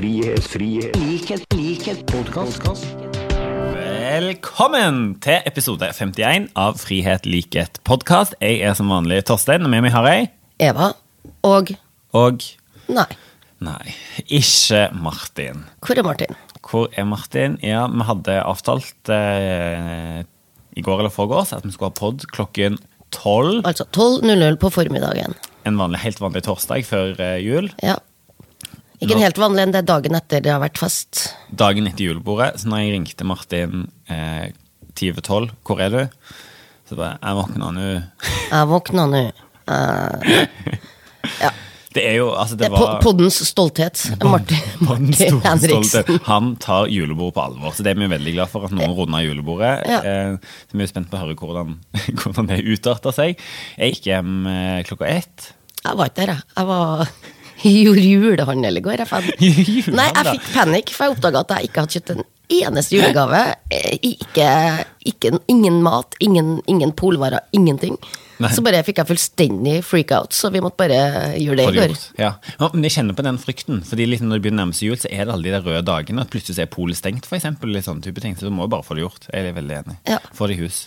frihet, frihet, likhet, likhet, podkast. Velkommen til episode 51 av Frihet likhet podkast. Jeg er som vanlig Torstein, og med meg har jeg Eva og Og Nei. Nei, ikke Martin. Hvor er Martin? Hvor er Martin? Ja, vi hadde avtalt eh, i går eller forgårs at vi skulle ha pod klokken tolv. Altså 12.00 på formiddagen. En vanlig, helt vanlig torsdag før eh, jul. Ja. Ikke en helt vanlig en, det er dagen etter det har vært fest. Dagen etter julebordet. Så når jeg ringte Martin eh, ti over tolv, hvor er du? Så bare Jeg våkna nå. Jeg våkna nå. Uh, ja. Det er jo Altså, det Det er var poddens stolthet. Martin, Martin Henriksen. stolthet. Han tar julebordet på alvor, så det er vi veldig glad for at noen runder julebordet. Ja. Eh, så vi er spent på å høre hvordan, hvordan det utarter seg. Jeg gikk hjem eh, klokka ett. Jeg var ikke der, jeg. Jeg var gjorde julehandel i går. Jeg Nei, jeg fikk panikk, for jeg oppdaga at jeg ikke hadde kjøpt en eneste julegave. Eh, Ikke, ikke, ingen mat, ingen, ingen polvarer, ingenting. Nei. Så bare fikk jeg fullstendig freak-out, så vi måtte bare gjøre det i går. Ja. Ja, men jeg kjenner på den frykten. Fordi liksom når det begynner å nærme seg jul, så er det alle de der røde dagene. At plutselig er polet stengt, for eksempel. Litt sånn type ting. Så du må jo bare få det gjort. Jeg er veldig enig. Ja. Få det i hus.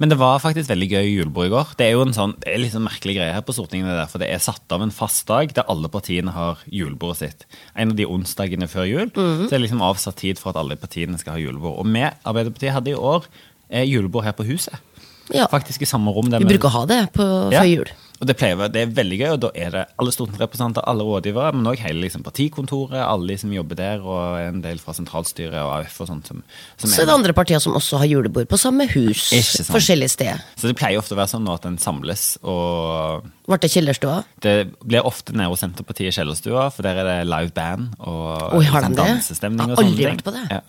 Men det var faktisk veldig gøy julebord i går. Det er jo en sånn, det er litt sånn merkelig greie her på Stortinget, der, for det er satt av en fast dag der alle partiene har julebordet sitt. En av de onsdagene før jul. Mhm. Så det er liksom avsatt tid for at alle partiene skal ha julebord. Og vi, Arbeiderpartiet, hadde i år eh, julebord her på huset. Ja. Faktisk i samme rom. Vi bruker å ha det på, før jul. Og det pleier det er veldig gøy, og da er det alle stortingsrepresentanter, alle rådgivere, men òg hele liksom, partikontoret, alle de som jobber der, og en del fra sentralstyret og AUF og sånt. Som, som Så er det andre partier som også har julebord på samme hus. Ikke sant. Forskjellig sted. Så det pleier ofte å være sånn nå at en samles, og Ble det kjellerstua? det blir ofte nede hos Senterpartiet i Kjellerstua, for der er det live band og Oi, har de det? dansestemning. Jeg har aldri vært på det. Ja.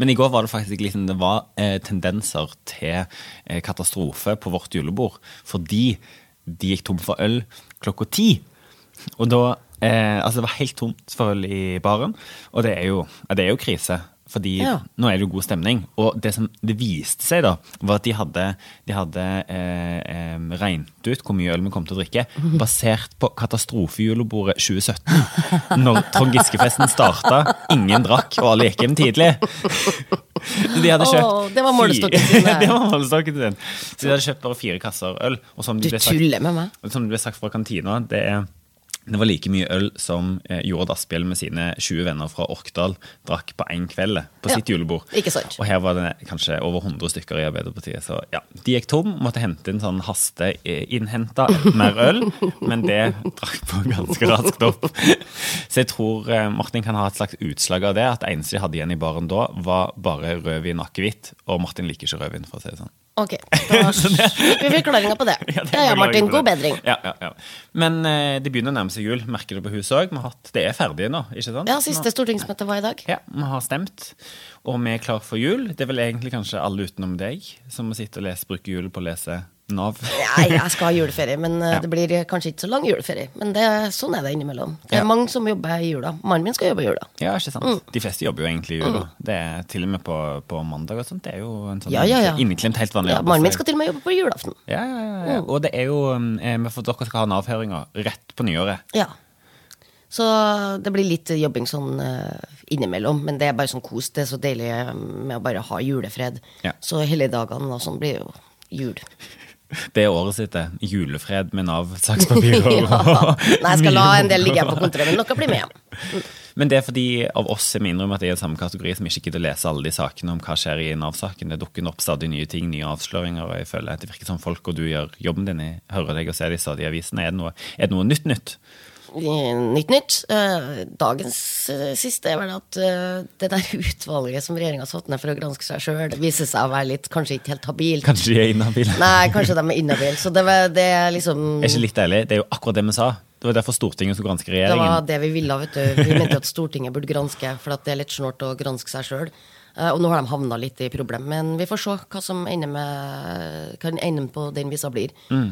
Men i går var det faktisk liksom, det var eh, tendenser til eh, katastrofe på vårt julebord, fordi de gikk tom for øl klokka ti. Og da eh, Altså, det var helt tomt for øl i baren, og det er jo, det er jo krise. Fordi Ja. nå er det jo god stemning. Og det som det viste seg, da, var at de hadde, de hadde eh, regnet ut hvor mye øl vi kom til å drikke, basert på katastrofejulebordet 2017. Når Trond Giske-festen starta, ingen drakk, og alle gikk hjem tidlig. Så de hadde kjøpt oh, det var målestokken din. det. var målestokken sin. Så de hadde kjøpt bare fire kasser øl. Og som Du det ble sagt- tuller med meg. Som det ble sagt fra kantina, det er det var like mye øl som eh, Jord Asphjell med sine 20 venner fra Orkdal drakk på én kveld på Ja, sitt julebord. ikke sant. Og her var det kanskje over 100 stykker i Arbeiderpartiet. Så ja, de gikk tom, måtte hente inn sånn haste eh, mer øl, men det drakk på ganske raskt opp. Så jeg tror eh, Martin kan ha et slags utslag av det, at det eneste de hadde igjen i baren da, var bare rødvin akevitt, og Martin liker ikke rødvin, for å si det sånn. Ok, fikk vi forklaringa på det. Ja, det Ja, Martin, god bedring. Ja, ja, ja. Men eh, det begynner å nærme seg jul. Merker det på huset òg. Det er ferdig nå, ikke sant? Ja, siste stortingsmøte var i dag. Ja, vi har stemt, og vi er klar for jul. Det er vel egentlig kanskje alle utenom deg som må sitte og lese, bruke jul på å lese Nav. Nei, jeg skal ha juleferie, men eh, Ja. det blir kanskje ikke så lang juleferie. Men det, sånn er det innimellom. Det er Ja. mange som jobber i jula. Mannen min skal jobbe i jula. Ja, ikke sant? Mm. De fleste jobber jo egentlig i jula. Det er til og med på, på mandag og sånt. Det er jo en sånn Ja, ja, ja. inneklemt helt vanlig Ja, Mannen min skal til og med jobbe på julaften. Ja, ja, ja, Mm. Og det er jo eh, For dere skal ha Nav-høringer rett på nyåret. Ja. Så det blir litt jobbing sånn eh, innimellom, men det er bare sånn kos. Det er så deilig eh, med å bare ha julefred. Ja. Så helligdagene og sånn blir jo jul. Det året sitt, er Julefred med nav-sakspapir. Ja. Nei, jeg skal la en del ligge på kontoret, men noe blir med. Men det er fordi av oss som innrømmer at jeg er i samme kategori som ikke gidder å lese alle de sakene om hva skjer i Nav-saken. Det dukker opp stadig nye ting, nye avsløringer, og jeg føler at det virker som folk og du gjør jobben din. Jeg hører deg og ser de stadig i avisene. Er det noe, er det noe nytt nytt? Nytt nytt. Eh, Dagens eh, siste er vel at eh, det der utvalget som regjeringa satte ned for å granske seg sjøl, viser seg å være litt kanskje ikke helt habilt. Kanskje de er inhabile? Nei, kanskje de er inhabile. Så det, var, det er liksom Er ikke litt deilig? Det er jo akkurat det vi sa. Det var derfor Stortinget skulle granske regjeringen. Det var det vi ville, vet du. Vi mente at Stortinget burde granske, for at det er litt snålt å granske seg sjøl. Og nå har de havna litt i problem, men vi får se hva som ender med Hva enden på den visa blir. Mm.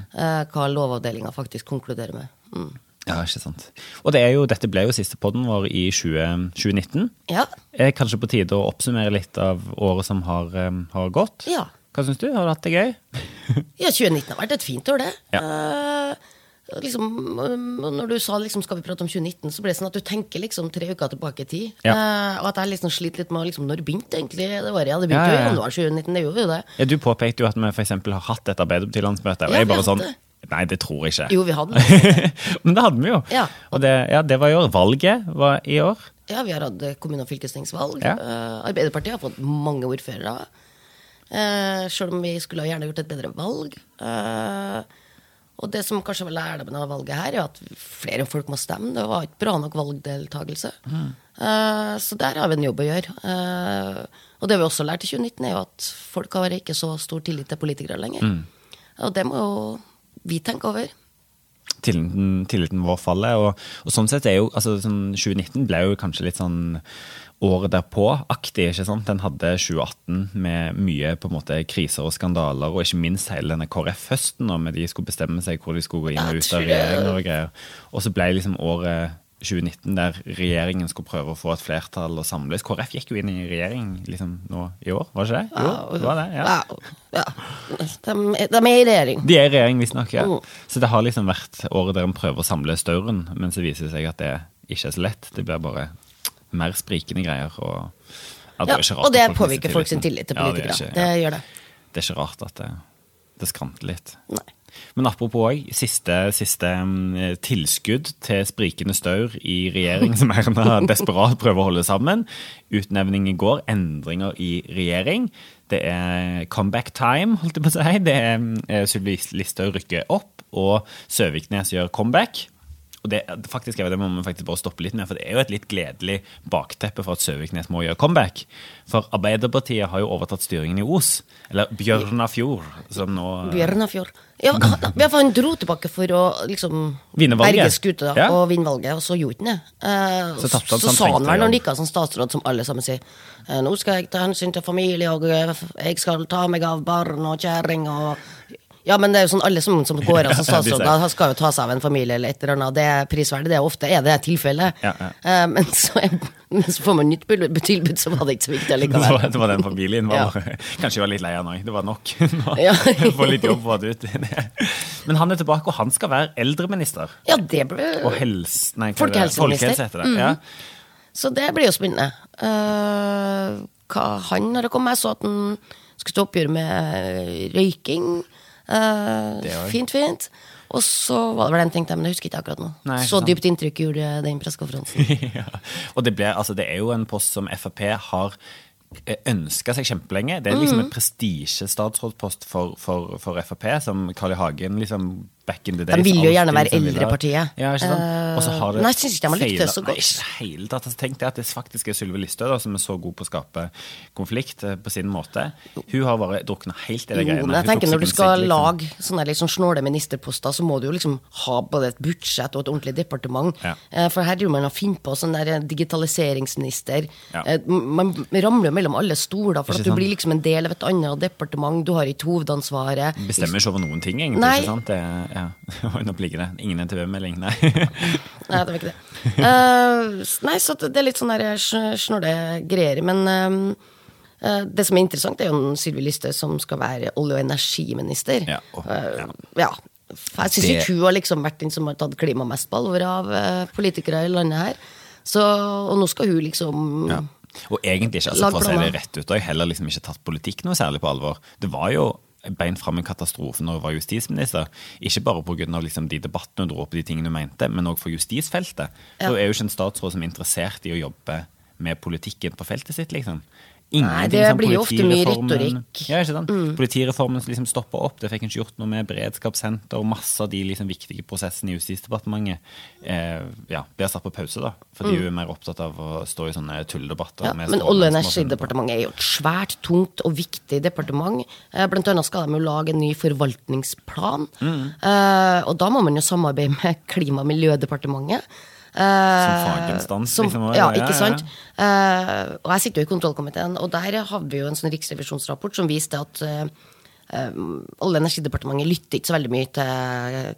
Hva lovavdelinga faktisk konkluderer med. Mm. Ja, ikke sant. Og det er jo, dette ble jo siste podden vår i 20, 2019. Ja. Er kanskje på tide å oppsummere litt av året som har, um, har gått? Ja. Hva syns du? Har du hatt det gøy? ja, 2019 har vært et fint år, det. Ja. Uh, liksom, øh, Når du sa liksom, skal vi prate om 2019, så ble det sånn at du tenker liksom tre uker tilbake i tid. Ja. Uh, og at jeg liksom sliter litt med liksom, når begynte egentlig det året? Ja, det begynte jo i januar 2019, det gjorde jo det. Du påpekte jo at vi eksempel har hatt et Arbeiderparti-landsmøte, og Ja, jeg bare sånn Nei, det tror jeg ikke. Jo, vi hadde det. Men det hadde vi jo. Ja. Og det, ja, det var i år. Valget var i år. Ja, vi har hatt eh, kommune- og fylkestingsvalg. Ja. Eh, Arbeiderpartiet har fått mange ordførere. Uh, Sjøl om vi skulle ha gjerne gjort et bedre valg. Eh, og det som kanskje var lærdommen av valget her, er at flere folk må stemme. Det var ikke bra nok valgdeltakelse. Eh, så der har vi en jobb å gjøre. Eh, og det vi også lærte i 2019, er jo at folk har ikke så stor tillit til politikere lenger. Og det må jo vi tenker over. tilliten, tilliten vår faller. Og, og sånn sett er jo altså, sånn 2019 ble jo kanskje litt sånn året derpå-aktig. ikke sant? Den hadde 2018 med mye på en måte kriser og skandaler, og ikke minst hele denne KrF-høsten, når de skulle bestemme seg hvor de skulle gå inn og ut av regjering og greier. Og så ble liksom året 2019 der regjeringen skulle prøve å få et flertall og samles. KrF gikk jo inn i regjering liksom nå i år, var ikke det? Jo, det var det, ja. Ja, ja. De, er- de er i regjering. De er i regjering, visstnok. Ja. Mm. Så det har liksom vært året der en prøver å samle stauren, men så viser det seg at det ikke er så lett. Det blir bare mer sprikende greier. Og, ja, Ja, ikke rart og det påvirker folk sin tillit til Ja, det politikere. ikke- det, gjør det. Det er ikke rart at det, det skranter litt. Nei. Men apropos òg, siste, siste mm, tilskudd til sprikende staur i regjering, som Erna desperat prøver å holde sammen. Utnevning i går, endringer i regjering. Det er comeback time, holdt jeg på å si. Det er mm, Sylvi Listhaug rykker opp, og Søviknes gjør comeback. Og det, faktisk, det må vi faktisk bare stoppe litt med, for det er jo et litt gledelig bakteppe for at Søviknes må gjøre comeback. For Arbeiderpartiet har jo overtatt styringen i Os. Eller Bjørnafjord, som nå Bjørnafjord. Ja, i hvert for han dro tilbake for å liksom berge skuta Ja. og vinne valget, og så gjorde han det. Eh, Så så så, sa han vel når han gikk av som statsråd, som alle sammen sier eh, Nå skal jeg ta hensyn til familie, og eh, jeg skal ta meg av barn og kjerring og Ja, men det er jo sånn alle som, som går av som Ja, statsråd, da skal jo ta seg av en familie eller et eller annet. Det er prisverdig. Det er ofte er det tilfellet. Ja, ja. Uh, men, så, men så får man nytt tilbud, så var det ikke så viktig Det allikevel. var, det var den familien. Var Ja. kanskje var litt lei av noe. Det var nok. Ja. Få litt jobb for at ut. Men han er tilbake, og han skal være eldreminister. Ja, det ble Og helse... Nei, er det? Folkehelseminister. Folkehelse heter det. Ja. Så det blir jo spennende. Uh, hva han har å komme med. Jeg så at han skulle ta oppgjør med røyking. Eh, fint, fint. Og så var det vel den ting jeg, men jeg husker ikke akkurat nå. Nei, ikke så sant. dypt inntrykk gjorde den pressekonferansen. ja. Og det, ble, altså, det er jo en post som Frp har ønska seg kjempelenge. Det er liksom Mm. en prestisjestatsrådspost for, for, for Frp, som Carl I. Hagen liksom back in the days. De vil jo gjerne være liksom eldrepartiet. Ja, ikke sant? Og så har det Eh, nei, jeg synes ikke de har feilet- så Nei, godt. ikke det hele tatt. Altså, Tenk deg at det faktisk er Sylvi Listhaug som er så god på å skape konflikt eh, på sin måte. Hun har bare drukna helt i de greiene. jeg tenker Når du skal liksom. lage sånne sånn snåle ministerposter, så må du jo liksom ha både et budsjett og et ordentlig departement. Ja. Eh, For her driver man og finner på sånn der digitaliseringsminister. Ja. Eh, Man ramler jo mellom alle stoler, for at du sant? blir liksom en del av et annet departement. Du har ikke hovedansvaret. Bestemmer ikke over noen ting, egentlig. Nei. ikke sant? Det, er- ja. Nå blir det ingen NTV-melding, nei. Nei, det var ikke det. Uh, nei, så det er litt sånn sn- snåle greier. Men eh, eh, det som er interessant, er jo Sylvi Listhaug som skal være olje- og energiminister. Ja, oh, ja. Uh, ja. Jeg syns Det- ikke hun har liksom vært den som har tatt klima mest på alvor av eh, politikere i landet her. Så, og nå skal hun liksom Ja. Og egentlig ikke, altså, for å si det rett ut, har jeg heller liksom ikke tatt politikk noe særlig på alvor. Det var jo beint fram en katastrofe når hun var justisminister. Ikke bare pga. Liksom de debattene hun dro opp, de tingene hun mente, men òg for justisfeltet. Ja. Hun er jo ikke en statsråd som er interessert i å jobbe med politikken på feltet sitt, liksom. Nei, det som blir jo ofte mye politireformen- retorikk. Mm. Ja, ikke sant? Politireformen som liksom stoppa opp, det fikk en ikke gjort noe med. Beredskapssenter og masse av de liksom viktige prosessene i Justisdepartementet eh, ja, blir satt på pause, da. Fordi hun er mer opptatt av å stå i sånne tulledebatter. Mm. Ja, men Olje- og energidepartementet er jo et svært, tungt og viktig departement. Eh, Blant annet skal de jo lage en ny forvaltningsplan. Mm. Eh, og da må man jo samarbeide med Klima- og miljødepartementet. Eh, Som faginstans, som- liksom, Ja, ja, ja, ikke ja. sant. Eh, og jeg sitter jo i kontrollkomiteen, og der hadde vi jo en sånn riksrevisjonsrapport som viste at eh, eh, Olje- og energidepartementet lytter ikke så veldig mye til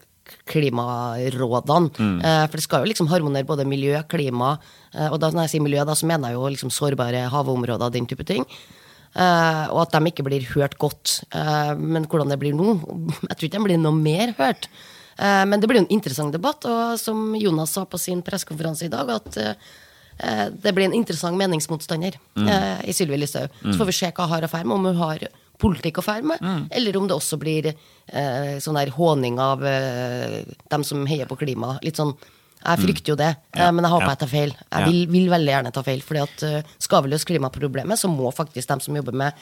klimarådene. Mm. Eh, for det skal jo liksom harmonere både miljø, klima, eh, og da når jeg sier miljø, da så mener jeg jo liksom sårbare havområder og den type ting. Eh, og at de ikke blir hørt godt. Eh, men hvordan det blir nå Jeg tror ikke de blir noe mer hørt. Eh, men det blir en interessant debatt, og som Jonas sa på sin pressekonferanse i dag, at eh, det blir en interessant meningsmotstander mm. i Sylvi Listhaug. Så får vi se hva hun har å ferde med, om hun har politikk å ferde med, eller om det også blir eh, sånn der håning av eh, dem som heier på klima. Litt sånn jeg frykter jo det, ja. men jeg håper Ja. jeg tar feil. Jeg vil, vil veldig gjerne ta feil. fordi at uh, skal vi løse klimaproblemet, så må faktisk dem som jobber med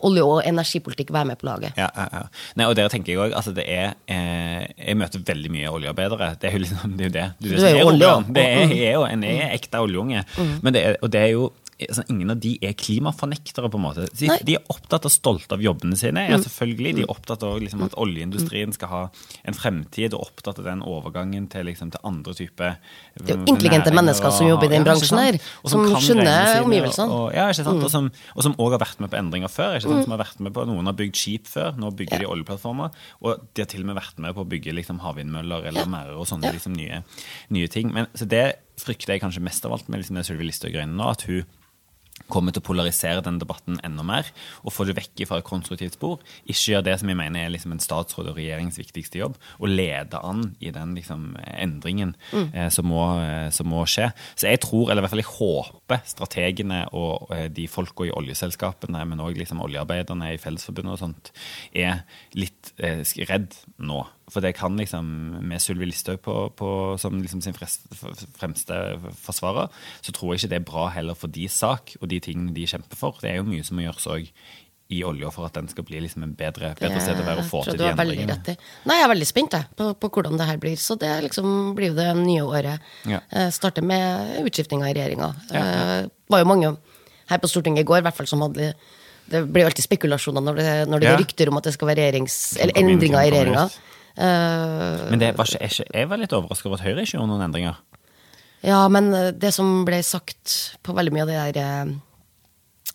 olje- og energipolitikk, være med på laget. Ja, ja, ja. Nei, og der tenker jeg også, altså det er eh, Jeg møter veldig mye oljearbeidere. Det er jo liksom, det er jo det. Du er jo olje, Det er, jeg er jo en jeg er ekte oljeunge. Men det er, og det er jo altså, Ingen av de er klimafornektere, på en måte. De, de er opptatt og stolte av jobbene sine. Ja, selvfølgelig. De er opptatt av liksom, at oljeindustrien skal ha en fremtid, og opptatt av den overgangen til, liksom, til andre typer er jo intelligente mennesker som jobber i den bransjen her, som skjønner omgivelsene. Og, ja, ikke sant? Og som, og som også har vært med på endringer før. Ikke sant? Som har vært med på, Noen har bygd skip før, nå bygger de oljeplattformer. Og de har til og med vært med på å bygge liksom, havvindmøller eller merder og sånne liksom, nye, nye ting. Men, så det frykter jeg kanskje mest av alt med liksom, Sylvi Listhaug-greiene nå. at hun kommer til å polarisere den debatten enda mer og få det vekk fra et konstruktivt spor. Ikke gjøre det som jeg mener er liksom en statsråd og regjerings viktigste jobb, og lede an i den liksom, endringen eh, som, må, eh, som må skje. Så jeg tror, eller i hvert fall jeg håper, strategene og eh, de folka i oljeselskapene, men òg liksom oljearbeiderne i Fellesforbundet og sånt, er litt eh, redd nå. For det kan liksom, med Sylvi Listhaug som liksom sin fremste forsvarer, så tror jeg ikke det er bra heller for de sak og de tingene de kjemper for. Det er jo mye som må gjøres òg i olja for at den skal bli liksom en bedre, bedre sted å være og få til de endringene. Nei, jeg er veldig spent jeg, på, på hvordan det her blir. Så det liksom blir jo det nye året. Ja. Eh, starter med utskiftinga i regjeringa. Ja, ja. Eh, var jo mange her på Stortinget i går i hvert fall som hadde Det blir jo alltid spekulasjoner når det, når det Ja. er rykter om at det skal være eller endringer i regjeringa. Eh, Men det var ikke, jeg, ikke, jeg var litt overrasket over at Høyre ikke gjorde noen endringer. Ja, men eh, det som ble sagt på veldig mye av det der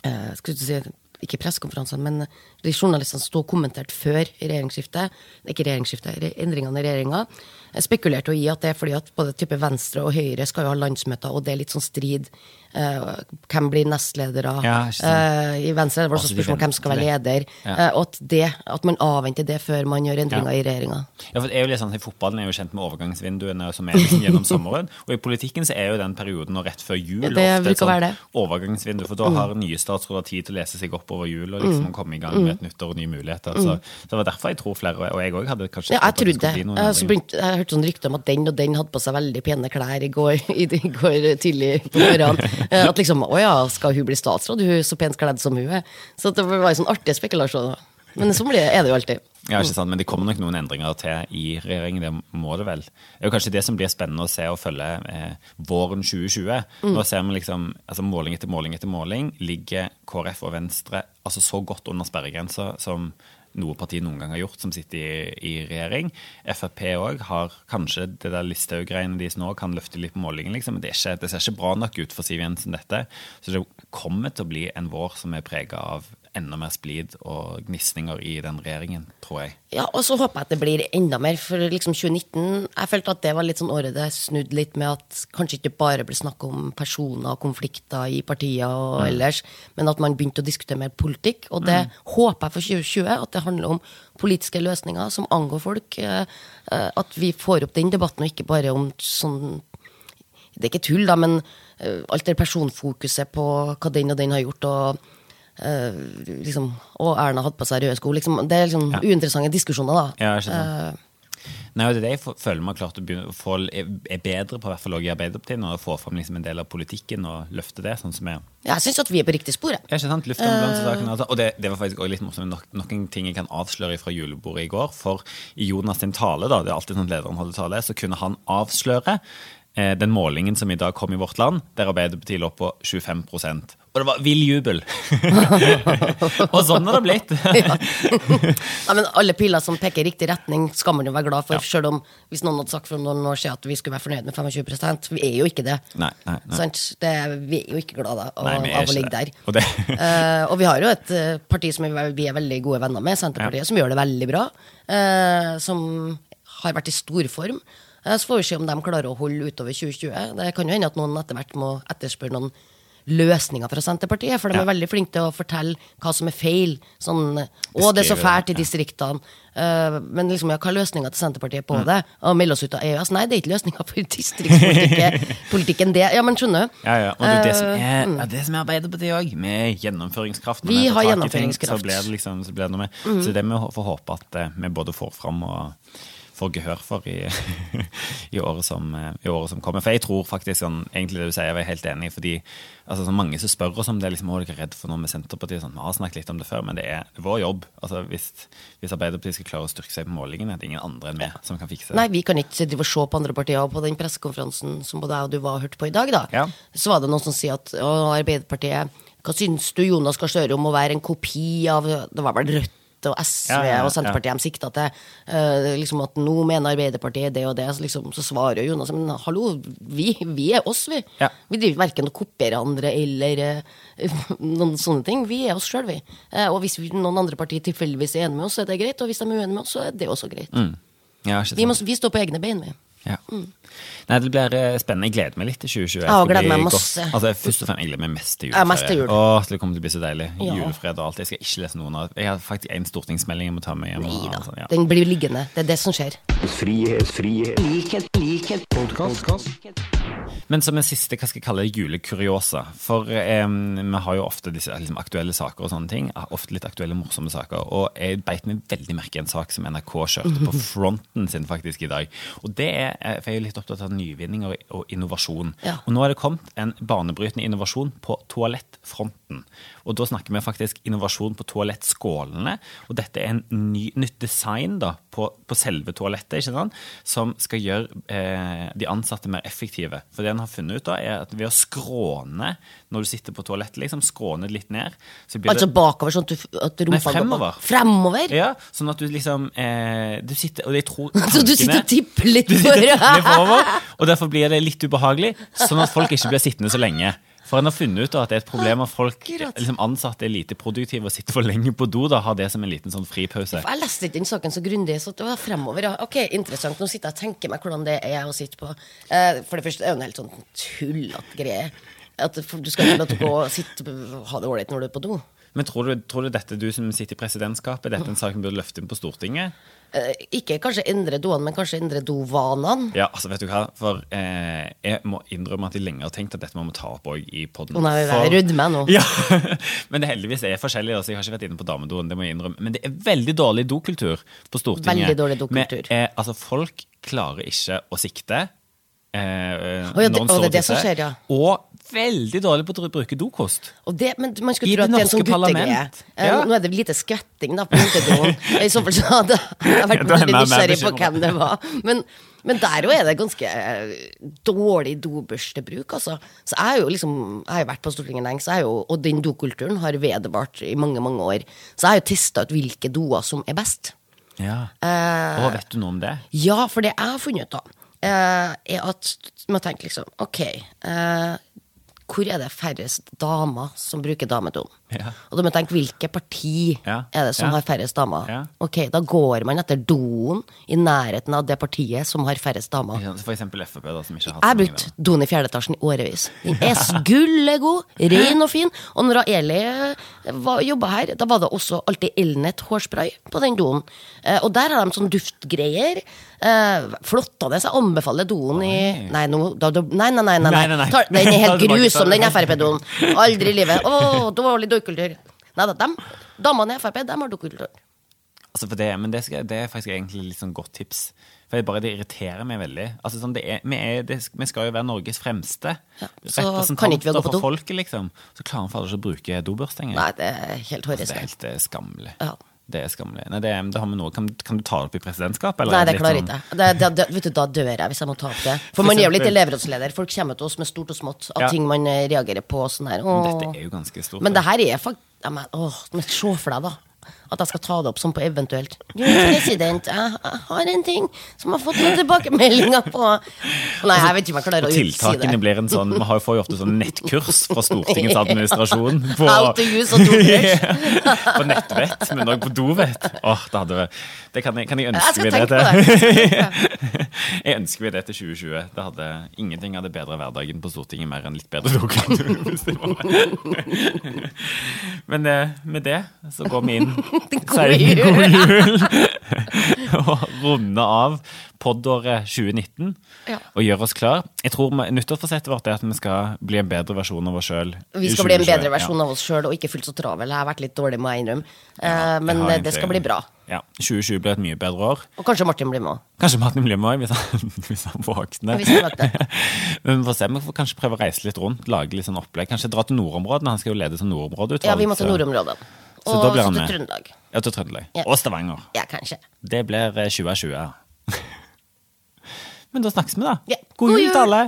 eh, Skal du si ikke pressekonferansene, men de journalistene som sto og kommenterte før regjeringsskiftet, ikke regjeringsskiftet, re- endringene i regjeringa, eh, spekulerte i at det er fordi at både type Venstre og Høyre skal jo ha landsmøter, og det er litt sånn strid. Uh, hvem blir nestledere? Ja, uh. I Venstre det var også de spørsmål hvem skal være leder. Ja. Uh, og at, det, at man avventer det før man gjør endringer Ja. i regjeringa. Ja, for det er jo litt sånn, at Fotballen er jo kjent med overgangsvinduene som er liksom gjennom sommeren. Og i politikken så er jo den perioden og rett før jul Det ofte et det. overgangsvindu. For da har nye statsråder tid til å lese seg opp over jul og liksom komme i gang med et nytt år og nye muligheter. Så, så det var derfor jeg tror flere, og jeg òg hadde kanskje Ja, jeg trodde det. Jeg, begynte, jeg hørte sånn rykte om at den og den hadde på seg veldig pene klær i går, i, i går tidlig på morgenen. Eh, At liksom, å ja, skal hun bli statsråd? Hun er så pent kledd som hun er. Så det var en sånn artig spekulasjon. Men sånn er det jo alltid. Ja, ikke sant, Men det kommer nok noen endringer til i regjeringen. Det må det vel. Det er jo kanskje det som blir spennende å se og følge eh, våren 2020. Nå ser vi liksom, altså måling etter måling etter måling ligger KrF og Venstre altså så godt under sperregrensa som noe parti noen gang har gjort, som sitter i, i regjering. Frp òg har kanskje det der Listhaug-greiene deres nå kan løfte litt på målingen, liksom. Men det, er ikke, det ser ikke bra nok ut for Siv Jensen, dette. Så det kommer til å bli en vår som er prega av enda mer splid og gnisninger i den regjeringen, tror jeg. Ja, Og så håper jeg at det blir enda mer, for liksom 2019 Jeg følte at det var litt sånn året det snudde litt med at kanskje ikke bare ble snakk om personer og konflikter i partier og ellers, men at man begynte å diskutere mer politikk. Og det håper jeg for 2020, at det handler om politiske løsninger som angår folk. eh, eh, At vi får opp den debatten, og ikke bare om sånn det er ikke tull, da, men eh, alt det personfokuset på hva den og den har gjort, og eh, liksom Og Erna hadde på seg røde sko. Liksom, det er liksom Ja. uinteressante diskusjoner, da. Ja, uh. Eh, Nei, det er det jeg føler meg klart å begynne, å få, er bedre på, i hvert fall i Arbeiderpartiet, når å få fram liksom en del av politikken og løfte det. sånn som jeg jeg syns at vi er på riktig spor. Ja, ikke sant? Luftambulansesaken. Altså. Og det, det var faktisk også litt morsomt. Nok, noen ting jeg kan avsløre fra julebordet i går. For i Jonas sin tale, da, det er alltid sånn lederen holder tale, så kunne han avsløre eh, den målingen som i dag kom i Vårt Land, der Arbeiderpartiet lå på 25% Og det var vill jubel! og sånn har det blitt. Ja, men alle piler som peker i riktig retning, skal man jo være glad for. Ja. Selv om hvis noen hadde sagt for noen år siden at vi skulle være fornøyd med 25% Vi er jo ikke det. Nei, nei, nei. Det, vi er jo ikke glad da, av, Nei, av å ligge der. Og det- uh, og vi har jo et eh, parti som vi, er veldig gode venner med, Senterpartiet, som gjør det veldig bra. Uh, som har vært i storform. Uh, så får vi se om de klarer å holde utover 2020. Det kan jo hende at noen etter hvert må etterspørre noen løsninger fra Senterpartiet, for de Ja. er veldig flinke til å fortelle hva som er feil. Sånn, å, det er så fælt i distriktene. Eh, men liksom, ja, hva er løsninga til Senterpartiet Mm. på det? Å melde oss ut av EØS? Nei, det er ikke løsninga for distriktspolitikken. det. Ja, men skjønner du? Ja, ja. Og det er det som Eh, er, ja, det som er Arbeiderpartiet òg, med gjennomføringskraft. Vi har gjennomføringskraft. Ting, Mm. så blir det liksom, så blir det noe med. Så det vi får håpe at eh, vi både får fram og får gehør for i, i, året som, eh, i året som kommer. For jeg tror faktisk sånn, egentlig det du sier, jeg er helt enig, fordi altså, så mange som spør oss om det, liksom, er dere redd for noe med Senterpartiet, sånn, vi har snakket litt om det før, men det er vår jobb. Altså, hvis, hvis Arbeiderpartiet skal klare å styrke seg på målingene, det er ingen andre enn vi som kan fikse det. Nei, vi kan ikke drive og se på andre partier. Og på den pressekonferansen som både jeg og du var og hørte på i dag, da, Ja. så var det noen som sier at å, Arbeiderpartiet Hva syns du Jonas Gahr Støre om å være en kopi av Det var vel Rødt og SV Ja, ja, og Senterpartiet de sikta til. Uh, liksom at nå mener Arbeiderpartiet det og det. Så, liksom, så svarer Jonas men hallo, vi, vi er oss, vi. Vi driver verken å kopiere andre eller uh, noen sånne ting. Vi er oss sjøl, vi. Uh, og hvis vi, noen andre partier tilfeldigvis er enige med oss, så er det greit. Og hvis de er uenige med oss, så er det også greit. Ja, Vi, må, vi står på egne bein, vi. Ja. Nei, det blir eh, spennende. Jeg gleder meg litt til 2020. Jeg, gleder meg masse. Altså, først og fremst, jeg gleder meg mest til Ja, mest til juleferie. jul. Åh, det kommer til å bli så deilig. Ja. Julefred og alt. Jeg skal ikke lese noen av Jeg har faktisk en stortingsmelding jeg må ta med hjem. Nei da. sånn, ja. Den blir liggende. Det er det som skjer. Frihet, frihet, likhet, likhet, podkast. Men som en siste, hva skal jeg kalle det, julekuriosa. For eh, vi har jo ofte disse liksom, aktuelle saker og sånne ting. Ofte litt aktuelle, morsomme saker. Og jeg beit meg veldig merke i en sak som NRK kjørte på fronten sin faktisk i dag. Og det er, eh, for jeg er litt opptatt av nyvinning og, innovasjon. Ja. Og nå er det kommet en banebrytende innovasjon på toalettfronten. Og da snakker vi faktisk innovasjon på toalettskålene. Og dette er en ny, nytt design da, på, på selve toalettet, ikke sant? som skal gjøre eh, de ansatte mer effektive. For det en har funnet ut da, er at ved å skråne når du sitter på toalettet, liksom, skråne litt ned, så blir Altså det bakover, sånn at, du, rumpa Nei, fremover. går. Fremover? ja, sånn at du liksom eh, Du sitter Og jeg tror Så du sitter og tipper litt du sitter og derfor blir det litt ubehagelig, sånn at folk ikke blir sittende så lenge. For en har funnet ut da at det er et problem at folk liksom ansatte er lite produktive og sitter for lenge på do. da, Har det som en liten sånn fripause. Jeg leste ikke den saken så grundig, så det var fremover. Ja. Ok, interessant. Nå sitter jeg og tenker meg hvordan det er å sitte på. Eh, for det første er det jo en helt sånn tullete greie. At du skal ikke la gå og sitte ha det ålreit når du er på do. Men tror du, tror du dette, du som sitter i presidentskapet, dette er en sak vi burde løfte inn på Stortinget? Eh, ikke kanskje endre doene, men kanskje endre dovanene. Ja, altså vet du hva, for eh, jeg må innrømme at jeg lenge har tenkt at dette må vi ta opp òg i podden. Å nei, jeg meg nå. Ja, men det heldigvis er forskjellig. så jeg har ikke vært inne på damedoen, det må jeg innrømme. Men det er veldig dårlig dokultur på Stortinget. Veldig dårlig dokultur. Med, eh, altså, folk klarer ikke å sikte. Eh, oh, ja, det- står det det som skjer, ja. Og veldig dårlig på å bruke dokost. Og det, men man skulle I tro at det er en sånn guttegreie. Ja. Nå er det lite skvetting da på jentedoen. I så fall så hadde jeg vært veldig nysgjerrig på hvem det var. Men, men der òg er det ganske eh, dårlig dobørstebruk, altså. Så jeg er jo liksom Jeg har jo vært på Stortinget lenge, så jeg jo, og den dokulturen har vedvart i mange, mange år. Så jeg har jo testa ut hvilke doer som er best. Ja. Eh, og vet du noe om det? Ja, for det jeg har funnet ut, da, eh, er at man tenker liksom Ok, eh, hvor er det færrest damer som bruker damedoen? Ja. Og da må jeg tenke hvilke parti Ja, er det som ja. har færrest damer? Ok, da går man etter doen i nærheten av det partiet som har færrest damer. For eksempel Frp, da, som ikke har hatt Jeg har brukt doen i fjerde etasjen i årevis. Den er gullegod, ren og fin. Og når Eli var- jobba her, da var det også alltid Elnet hårspray på den doen. Eh, og der har de sånn duftgreier. Eh, så Jeg anbefaler doen i Nei, no, da, da, nei, nei, nei, nei, Nei. Den er helt det grusom, det den Frp-doen. Aldri i livet. Å, dårlig dokultur. Nei da, damene i Frp, dem har dokultur. Altså for det, men det, skal, det er faktisk egentlig litt sånn godt tips. For jeg bare, Det irriterer meg veldig. Altså sånn, det er, vi, er, det, vi skal jo være Norges fremste Ja, så gå på for folket, liksom. Så klarer vi ikke å bruke dobørstenger. Nei, det er helt Altså, det er hårreisende. helt eh, skammelig. Ja. Det er skammelig. Nei, det, det har vi noe. Kan, kan du ta det opp i presidentskapet? eller Nei, det klarer sånn- ikke jeg. Det, det, det, vet du, da dør jeg hvis jeg må ta opp det. For man er jo litt elevrådsleder. Folk kommer til oss med stort og smått av Ja. ting man eh, reagerer på. og Sånn her. Men Åh. Dette er jo ganske stort. Men det her er faktisk ja, men, åh, men Se for deg, da. At jeg skal ta det opp som på eventuelt. Du, president, jeg, har en ting som har fått noen tilbakemeldinger på Nei, jeg vet ikke om jeg klarer å si tiltakene blir en sånn Man får jo ofte sånn nettkurs fra Stortingets administrasjon. På, på nettvett, men òg på dovett. Åh, det hadde Det kan jeg, kan jeg ønske meg det til. Jeg det. Ønsker vi det til 2020. Det hadde, ingenting hadde bedre hverdagen på Stortinget mer enn litt bedre det meg. Men eh, med det så går vi inn, vi jul. god jul, og runde av poddåret 2019 Ja. og gjøre oss klar. Jeg tror Nyttårsforsettet vårt er at vi skal bli en bedre versjon av oss sjøl. Vi skal bli en bedre versjon av oss sjøl og ikke fullt så travel. Jeg har vært litt dårlig, må jeg innrømme. Eh, men eh, det skal bli bra. Ja, 2020 blir et mye bedre år. Og kanskje Martin blir med òg. Kanskje Martin blir med hvis han, hvis han våkner. Men vi får se, vi får kanskje prøve å reise litt rundt, lage litt sånn opplegg. Kanskje dra til nordområdene. Han skal jo lede som nordområdeutvalg. Ja, vi må til nordområdene. Så Og da blir han med. Trøndelag. Ja, til Trøndelag. Ja. Og Stavanger. Ja, kanskje. Det blir eh, 2020. Men da snakkes vi, da. Ja. God God jul. til alle!